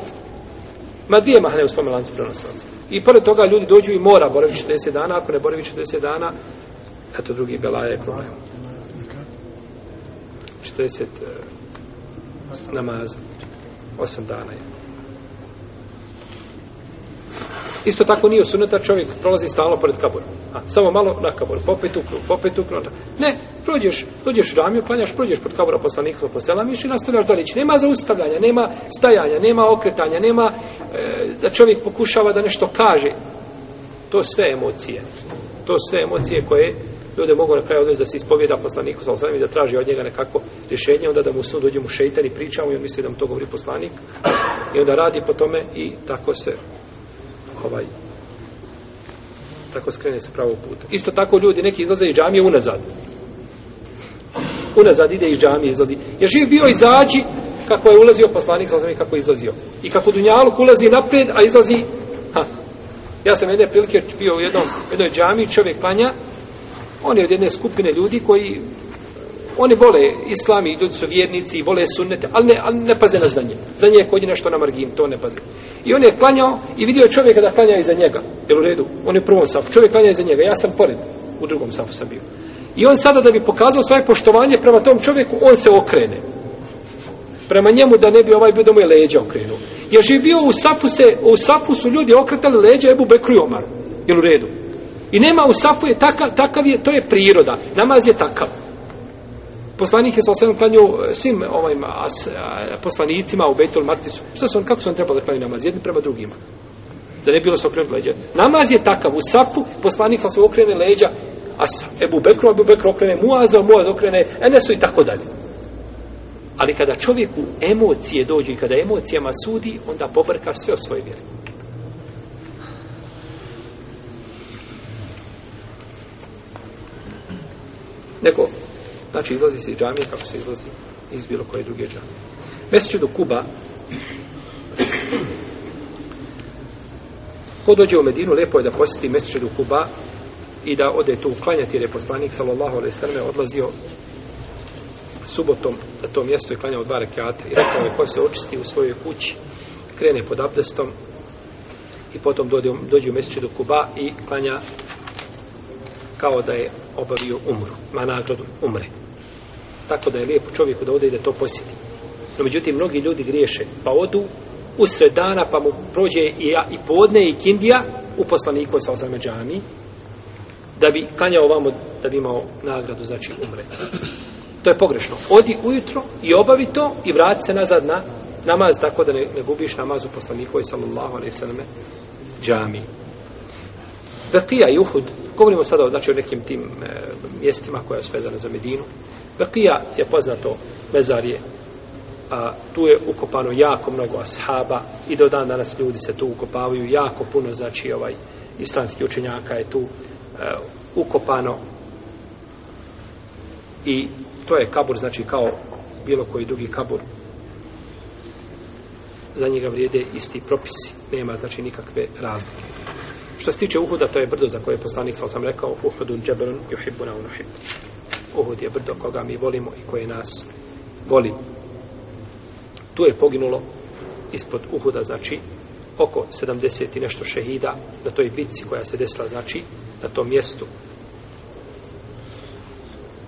Speaker 1: Ma dvije mahne u svom lancu prenosilaca. I pored toga ljudi dođu i mora boravi 40 dana, ako ne boravi 40 dana, eto drugi belaje problem. 40 e, namaza, 8 dana je. Isto tako nije sunnet da čovjek prolazi stalno pored kabura. A, samo malo na kaburu, popet u krug, popet u krug. Ne, prođeš, dođeš u ramiju, klanjaš, prođeš pod kabura poslanika, posela miš i nastavljaš dalje. Znači, nema zaustavljanja, nema stajanja, nema okretanja, nema e, da čovjek pokušava da nešto kaže. To sve emocije. To sve emocije koje ljude mogu na kraju odvesti da se ispovjeda poslaniku sa osnovim da traži od njega nekako rješenje, onda da mu sud dođe mu šeitan i priča mu i on misli da mu to govori poslanik i onda radi po tome i tako se ovaj tako skrene sa pravog puta. Isto tako ljudi neki izlaze iz džamije unazad. Unazad ide iz džamije, izlazi. Je živ bio izađi kako je ulazio poslanik, sa znači kako je izlazio. I kako dunjaluk ulazi napred, a izlazi ha. Ja sam jedne prilike bio u jednom, jednoj džamiji, čovjek panja, on je od jedne skupine ljudi koji Oni vole islam i ljudi su vjernici i vole sunnete, ali ne, ali ne paze na znanje. Znanje je kod nešto na margin, to ne paze. I on je klanjao i vidio čovjeka da klanja iza njega. Jel u redu? On je u prvom safu. Čovjek klanja iza njega. Ja sam pored. U drugom safu sam bio. I on sada da bi pokazao svoje poštovanje prema tom čovjeku, on se okrene. Prema njemu da ne bi ovaj bio da mu je leđa okrenuo. Jer je bio u safu, se, u safu su ljudi okretali leđa Ebu Bekru i Omar. Jel u redu? I nema u safu je takav, takav je, to je priroda. Namaz je takav. Poslanik je sa osvijem klanio e, svim ovim as, a, poslanicima u Bejtul Martisu. Šta su on, kako su on trebali da klanio namaz jedni prema drugima? Da ne bilo se okrenuti leđa. Namaz je takav, u safu poslanik sa se okrene leđa as, Ebu Bekru, Ebu Bekru okrene Muaza, Muaz okrene Enesu i tako dalje. Ali kada čovjeku emocije dođu i kada emocijama sudi, onda pobrka sve o svoje vjeri. Neko, Znači, izlazi se iz džamije kako se izlazi iz bilo koje druge džamije. Mjeseče do Kuba, ko dođe u Medinu, lepo je da posjeti mjeseče do Kuba i da ode tu uklanjati, jer je poslanik, sallallahu alaih srme, odlazio subotom na to mjesto i klanjao dva rekiate. I rekao je, ko se očisti u svojoj kući, krene pod abdestom i potom dođe, dođe u mjeseče do Kuba i klanja kao da je obavio umru, ma nagradu umre tako da je lijepo čovjeku da ode i da to posjeti. No, međutim, mnogi ljudi griješe, pa odu usred dana, pa mu prođe i, i podne i kindija u poslaniku sa osam džami, da bi klanjao vamo, da bi imao nagradu, znači umre. To je pogrešno. Odi ujutro i obavi to i vrati se nazad na namaz, tako da ne, ne gubiš namaz u poslaniku i sallallahu alaihi sallam džami. Vekija i Uhud, govorimo sada znači, o nekim tim e, mjestima koja su vezane za Medinu, Bekija je poznato mezarje. A, tu je ukopano jako mnogo ashaba i do dan danas ljudi se tu ukopavaju jako puno, znači ovaj islamski učenjaka je tu e, ukopano i to je kabur, znači kao bilo koji drugi kabur za njega vrijede isti propisi nema znači nikakve razlike što se tiče uhuda to je brdo za koje poslanik sam rekao uhudun džeberun juhibbuna unuhibbuna Uhud je brdo koga mi volimo i koje nas voli. Tu je poginulo ispod Uhuda, znači, oko 70 i nešto šehida na toj bitci koja se desila, znači, na tom mjestu.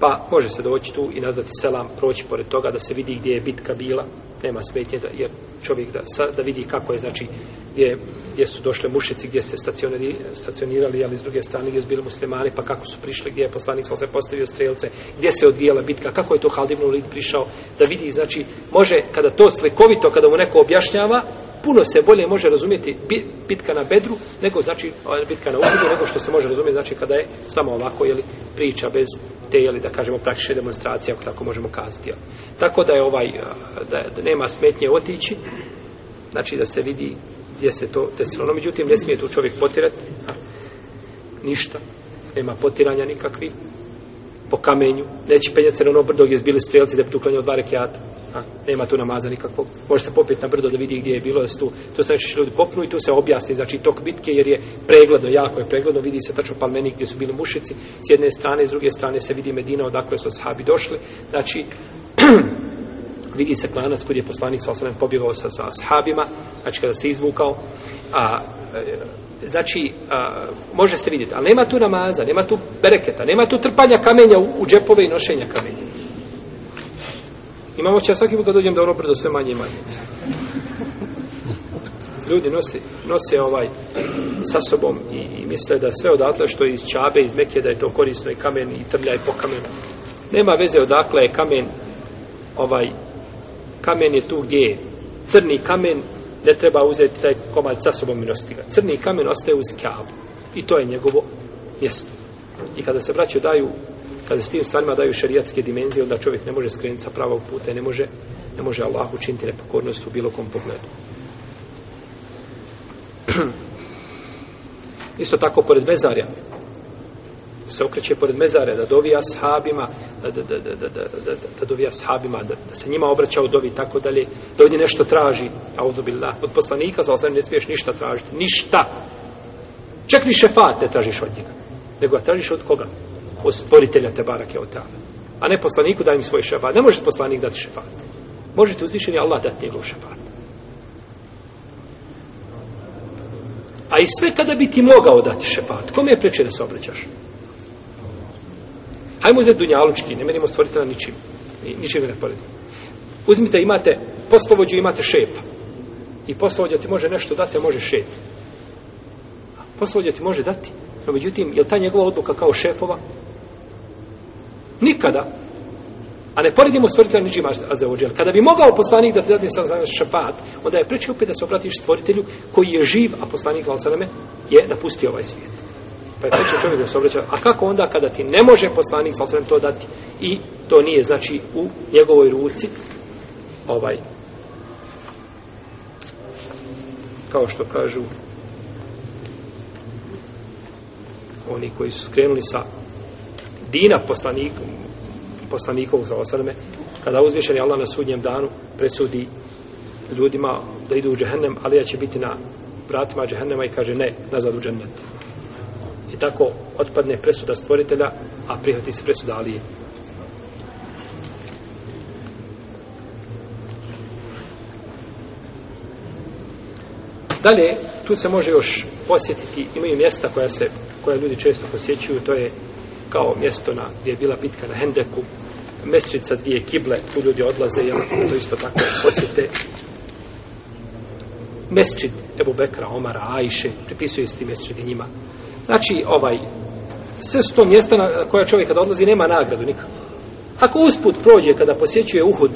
Speaker 1: Pa može se doći tu i nazvati selam, proći pored toga da se vidi gdje je bitka bila, nema smetnje da, jer čovjek da, da vidi kako je, znači, gdje, gdje su došle mušici, gdje se stacionirali, stacionirali ali s druge strane gdje su bili muslimani, pa kako su prišli, gdje je poslanik sam se postavio strelce, gdje se odvijela bitka, kako je to Halid ibn Ulid prišao da vidi, znači, može, kada to slikovito, kada mu neko objašnjava, puno se bolje može razumjeti bitka na bedru, nego znači bitka na uhudu, nego što se može razumjeti znači kada je samo ovako jeli, priča bez te, jeli, da kažemo, praktične demonstracije, ako tako možemo kazati. Jeli. Tako da je ovaj, da, da nema smetnje otići, znači da se vidi je se to desilo. No, međutim, ne smije tu čovjek potirati. Ništa. Nema potiranja nikakvi. Po kamenju. Neće penjati se na ono brdo gdje su bili strelci da bi tu klanjao dva rekiata. A, nema tu namaza nikakvog. Može se popjet na brdo da vidi gdje je bilo. Da tu, tu se neće ljudi popnu i tu se objasni. Znači, tok bitke jer je pregledno, jako je pregledno. Vidi se tačno palmeni gdje su bili mušici. S jedne strane, s druge strane se vidi Medina odakle su sahabi došli. Znači, [CLEARS THROAT] vidi se klanac kod je poslanik sa osvrem pobjegao sa, sa ashabima, znači kada se izvukao, a, e, znači, a, može se vidjeti, ali nema tu namaza, nema tu bereketa, nema tu trpanja kamenja u, u džepove i nošenja kamenja. Imamo će, svaki put kad dođem da ono brzo sve manje i manje. Ljudi nose, nose ovaj sa sobom i, i misle da sve odatle što je iz čabe, iz meke, da je to korisno i kamen i trlja i po kamenu. Nema veze odakle je kamen ovaj kamen je tu gdje je. Crni kamen ne treba uzeti taj komad sa sobom i nositi ga. Crni kamen ostaje uz kjavu. I to je njegovo mjesto. I kada se braću daju, kada se tim stvarima daju šarijatske dimenzije, onda čovjek ne može skrenuti sa pravog puta i ne može, ne može Allah učiniti nepokornost u bilo kom pogledu. [CLEARS THROAT] Isto tako, pored bezarja, se okreće pored mezare, da dovija sahabima, da, da, da, da, da, da, da, da dovija sahabima, da, da se njima obraća u dovi, tako dalje, da ovdje nešto traži, auzubillah, od poslanika, za osam, ne smiješ ništa tražiti, ništa. Čak ni šefat ne tražiš od njega, nego ga tražiš od koga? Od stvoritelja te barake od tame. A ne poslaniku daj mi svoj šefat. Ne može poslanik dati šefat. Možete uzvišeni Allah dati njegov šefat. A i sve kada bi ti mogao dati šefat, kome je preče da se obraćaš? Hajmo uzeti dunjalučki, ne menimo stvoritela ničim. Ničim ne poredimo. Uzmite, imate poslovođu, imate šep. I poslovođa ti može nešto dati, a može šep. Poslovođa ti može dati, no međutim, je li ta njegova odluka kao šefova? Nikada. A ne poredimo stvoritelja ničim azeođel. Kada bi mogao poslanik da ti dati sam zanje šefat, onda je preći opet da se obratiš stvoritelju koji je živ, a poslanik, lalzaneme, je napustio ovaj svijet pa je treće čovjek da se obraća, a kako onda kada ti ne može poslanik sa to dati i to nije znači u njegovoj ruci ovaj kao što kažu oni koji su skrenuli sa dina poslanik poslanikovog sa osrme kada uzvišeni Allah na sudnjem danu presudi ljudima da idu u džehennem, ali ja će biti na vratima džehennema i kaže ne, nazad u džennetu tako otpadne presuda stvoritelja, a prihvati se presuda Alije. Dalje, tu se može još posjetiti, imaju mjesta koja se, koja ljudi često posjećuju, to je kao mjesto na, gdje je bila bitka na Hendeku, mjesečica dvije kible, tu ljudi odlaze, jel, to isto tako posjete. Mjesečit Ebu Bekra, Omara, Ajše, pripisuje se ti mjesečiti njima. Znači, ovaj, sve su to mjesta na koja čovjek kada odlazi nema nagradu nikakvu. Ako usput prođe kada posjećuje Uhud,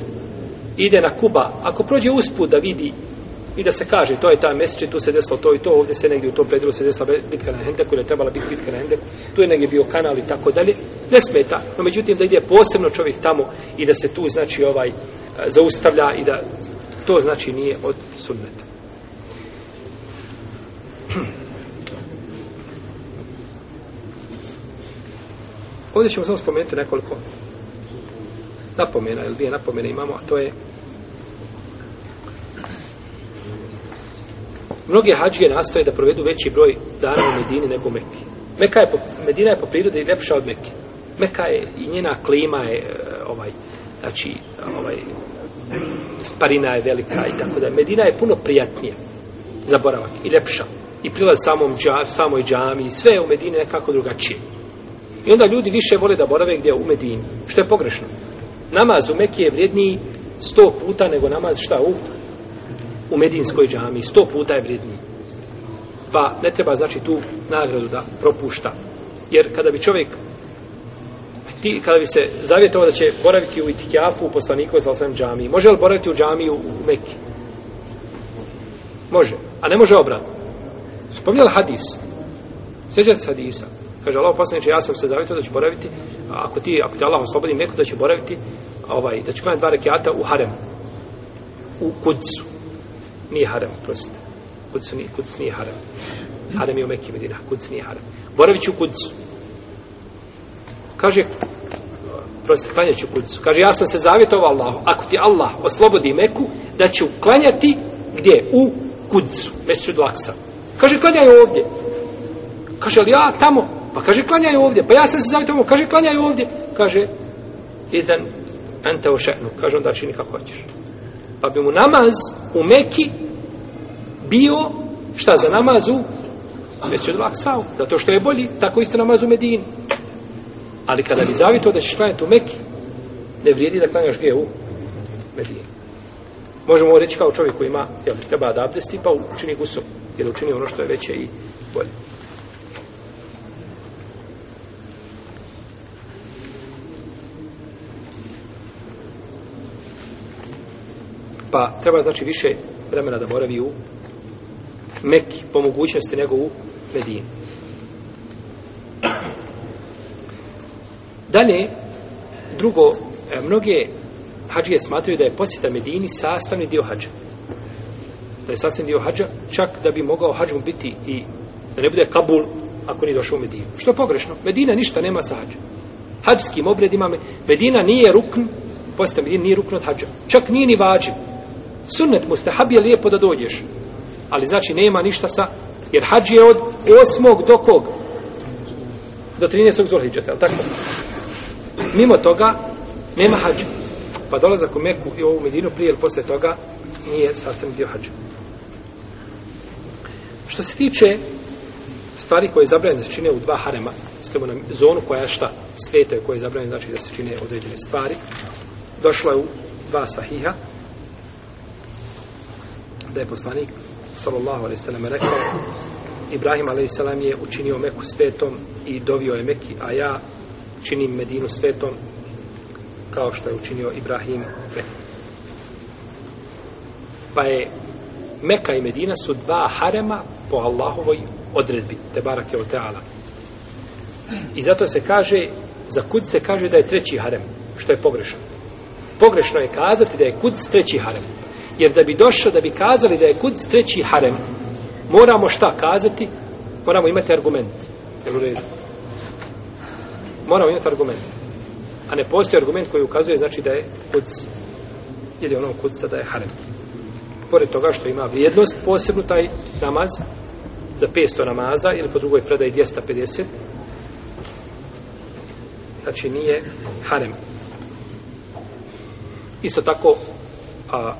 Speaker 1: ide na Kuba, ako prođe usput da vidi i da se kaže to je ta mjeseče, tu se desilo to i to, ovdje se negdje u tom predru se desila bitka na Hendeku, ili je trebala biti bitka na Hendeku, tu je negdje bio kanal i tako dalje, ne smeta. No međutim, da ide posebno čovjek tamo i da se tu, znači, ovaj, zaustavlja i da to, znači, nije od sunneta. Hmm. Ovdje ćemo samo spomenuti nekoliko napomena, ili dvije napomene imamo, a to je Mnogi hađije nastoje da provedu veći broj dana u Medini nego u Mekke. Meka je po, Medina je po prirodi ljepša od Mekke. Meka je i njena klima je e, ovaj znači ovaj sparina je velika i tako da Medina je puno prijatnija za boravak i ljepša i prilaz samom džam, samoj džami i sve je u Medini nekako drugačije. I onda ljudi više vole da borave gdje u Medini. Što je pogrešno. Namaz u Mekije je vrijedniji sto puta nego namaz šta u, u Medinskoj džami. Sto puta je vrijedniji. Pa ne treba znači tu nagradu da propušta. Jer kada bi čovjek ti, kada bi se zavjetao da će boraviti u Itikjafu u poslanikove sa osam džami, može li boraviti u džamiju u Mekiji? Može. A ne može obrat. Spomljali hadis. Sjećate se hadisa kaže Allah poslaniče ja sam se zavjetio da ću boraviti ako ti, ako ti Allah oslobodi meku da ću boraviti ovaj, da ću klanjati dva rekiata u harem u kudcu nije harem, prosite kudcu nije, kudc nije harem harem je u Mekke Medina, kudc nije harem boravit ću u kudcu kaže prosite, klanjat ću kudcu kaže ja sam se zavjetio Allah ako ti Allah oslobodi meku da ću klanjati gdje? u kudcu, mesu dlaksa Kaže, klanjaj ovdje. Kaže, ali ja tamo, Pa kaže, klanjaju ovdje. Pa ja sam se zavio tomu. Kaže, klanjaju ovdje. Kaže, idem, ente u šehnu. Kaže, onda čini kako hoćeš. Pa bi mu namaz u Meki bio, šta za namazu? Već je odlaksao. Zato što je bolji, tako isto namaz u Medini. Ali kada bi zavio da ćeš klanjati u Meki, ne vrijedi da klanjaš gdje u Medini. Možemo ovo reći kao čovjek koji ima, jel, treba da abdesti, pa učini gusom. Jer učini ono što je veće i bolje. pa treba znači više vremena da boravi u Mekki po mogućnosti nego u Medini. Dalje, drugo, e, mnoge hađije smatraju da je posjeta Medini sastavni dio hađa. Da je sastavni dio hađa, čak da bi mogao hađom biti i da ne bude Kabul ako nije došao u Medinu. Što je pogrešno? Medina ništa nema sa hađom. Hađskim obredima Medina nije rukn, posjeta Medina nije rukn od hađa. Čak nije ni vađiv. Sunnet mustahab je lijepo da dođeš. Ali znači nema ništa sa... Jer hađi je od osmog do kog? Do 13. Zulhidžeta, ali tako? Mimo toga, nema hađa. Pa dolazak u Meku i ovu Medinu prije ili posle toga nije sastavni dio hađa. Što se tiče stvari koje je zabranjeno da se čine u dva harema, mislimo na zonu koja je šta sveta koja je zabranjeno znači da se čine određene stvari, došla je u dva sahiha, da je poslanik sallallahu alejhi ve sellem rekao Ibrahim alejhi selam je učinio Meku svetom i dovio je Meki, a ja činim Medinu svetom kao što je učinio Ibrahim pre. Pa je Meka i Medina su dva harema po Allahovoj odredbi, te barak je oteala. I zato se kaže, za kud se kaže da je treći harem, što je pogrešno. Pogrešno je kazati da je kud treći harem. Jer da bi došlo, da bi kazali da je kud treći harem, moramo šta kazati? Moramo imati argument. Jel u redu? Moramo imati argument. A ne postoji argument koji ukazuje znači da je kuc. Ili ono kuca da je harem. Pored toga što ima vrijednost posebnu taj namaz za 500 namaza ili po drugoj predaji 250 znači nije harem. Isto tako a,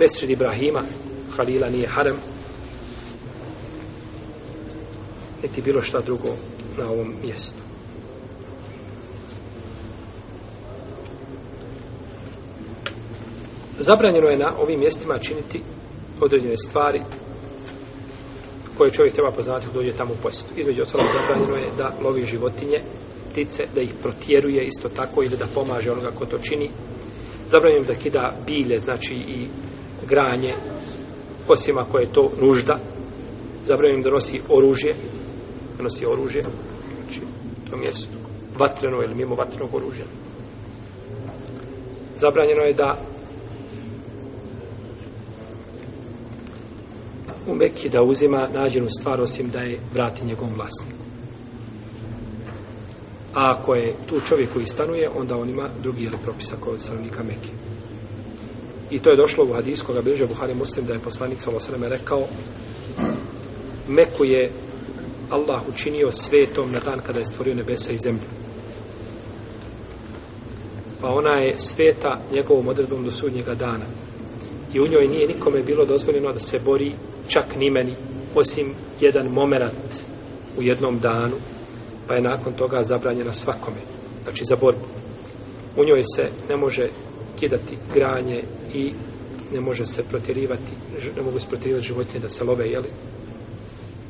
Speaker 1: Mesrid Ibrahima, Halila nije harem, niti bilo šta drugo na ovom mjestu. Zabranjeno je na ovim mjestima činiti određene stvari koje čovjek treba poznati kada dođe tamo u posjetu. Između ostalog zabranjeno je da lovi životinje, ptice, da ih protjeruje isto tako ili da pomaže onoga ko to čini. Zabranjeno je da kida bilje, znači i granje, osim ako je to nužda, zabranjeno da nosi oružje, da nosi oružje, znači, to mjesto, vatreno ili mimo vatrenog oružja. Zabranjeno je da u Mekke da uzima nađenu stvar osim da je vrati njegovom vlasniku. A ako je tu čovjek koji stanuje, onda on ima drugi ili propisa kod stanovnika Mekke. I to je došlo u hadis koga bilježe Buhari Muslim da je poslanik Salo Sveme rekao Meku je Allah učinio svetom na dan kada je stvorio nebesa i zemlju. Pa ona je sveta njegovom odredbom do sudnjega dana. I u njoj nije nikome bilo dozvoljeno da se bori čak ni meni, osim jedan momerat u jednom danu, pa je nakon toga zabranjena svakome, znači za borbu. U njoj se ne može kidati granje i ne može se protjerivati, ne mogu se protjerivati životinje da se love, jeli?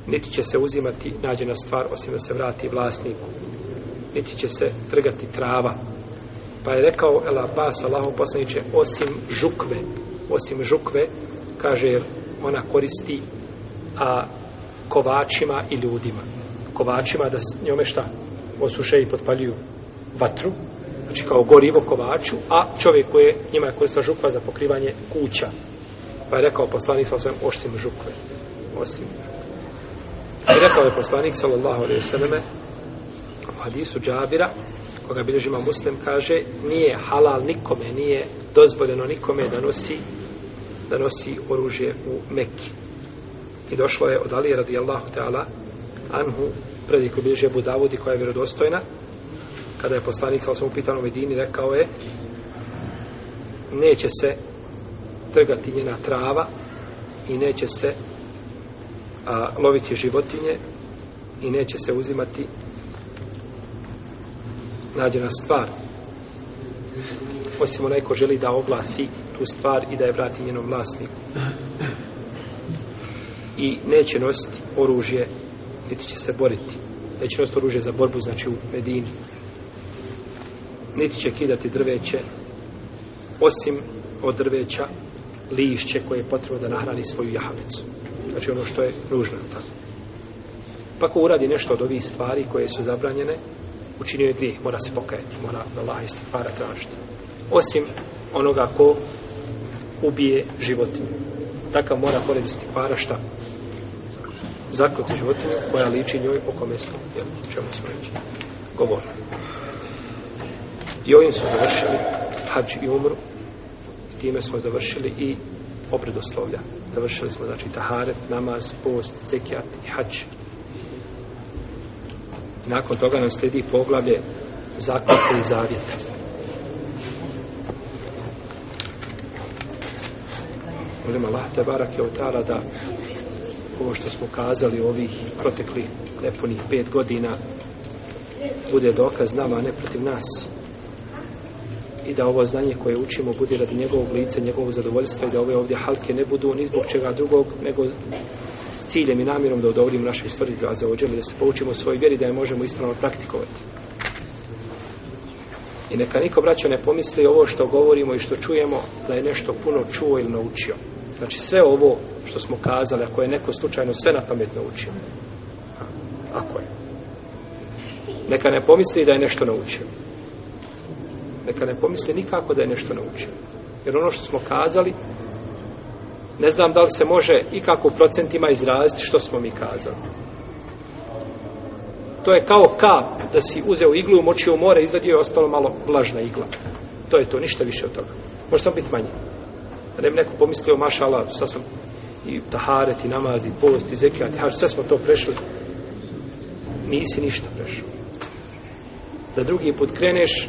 Speaker 1: Niti će se uzimati nađena stvar, osim da se vrati vlasniku. Niti će se trgati trava. Pa je rekao El Abbas, Allaho poslaniće, osim žukve, osim žukve, kaže, ona koristi a kovačima i ljudima. Kovačima da njome šta? Osuše i potpaljuju vatru, znači kao gorivo kovaču, a čovjek koji je njima je koristila žukva za pokrivanje kuća. Pa je rekao poslanik sa osvijem oštim žukve. Osim žukve. I rekao je poslanik sallallahu alaihi sallame u hadisu džabira koga bilježima muslim kaže nije halal nikome, nije dozvoljeno nikome da nosi da nosi oružje u Mekki. I došlo je od Ali radijallahu ta'ala anhu predik u bilježi Budavudi koja je vjerodostojna kada je poslanik sa osvom pitanom Medini rekao je neće se trgati njena trava i neće se a, loviti životinje i neće se uzimati nađena stvar osim onaj ko želi da oglasi tu stvar i da je vrati njenom vlasniku i neće nositi oružje niti će se boriti neće nositi oružje za borbu znači u Medini niti će kidati drveće, osim od drveća lišće koje je potrebno da nahrani svoju jahalicu. Znači ono što je nužno. Pa ako uradi nešto od ovih stvari koje su zabranjene, učinio je grijeh, mora se pokajati, mora na Allah isti para tražiti. Osim onoga ko ubije životinju. Takav mora pored isti para šta? Zakljuti životinju koja liči njoj o kome smo, jel, čemu smo reći, govorili. I ovim smo završili hađ i umru. Time smo završili i opredoslovlja. Završili smo, znači, taharet, namaz, post, zekijat i hađ. Nakon toga nam slijedi poglavlje zakljetve i zavjeta. Molim Allah, te barak je otala da ovo što smo kazali ovih proteklih nepunih pet godina bude dokaz nama, a ne protiv nas. Nama i da ovo znanje koje učimo bude radi njegovog lica, njegovog zadovoljstva i da ove ovdje halke ne budu ni zbog čega drugog, nego s ciljem i namjerom da udovolimo naše stvari za ovo da se poučimo svoj vjeri da je možemo ispravno praktikovati. I neka niko braćo ne pomisli ovo što govorimo i što čujemo da je nešto puno čuo ili naučio. Znači sve ovo što smo kazali, ako je neko slučajno sve na pamet naučio, ako je, neka ne pomisli da je nešto naučio neka ne pomisle nikako da je nešto naučio. Jer ono što smo kazali, ne znam da li se može ikako u procentima izraziti što smo mi kazali. To je kao kap da si uzeo iglu, umočio u more, izvedio je ostalo malo vlažna igla. To je to, ništa više od toga. Može samo biti manje. Da ne bi neko pomislio, mašala, sad sam i taharet, i namaz, i post, i zekijat, ja, sve smo to prešli. Nisi ništa prešao. Da drugi put kreneš,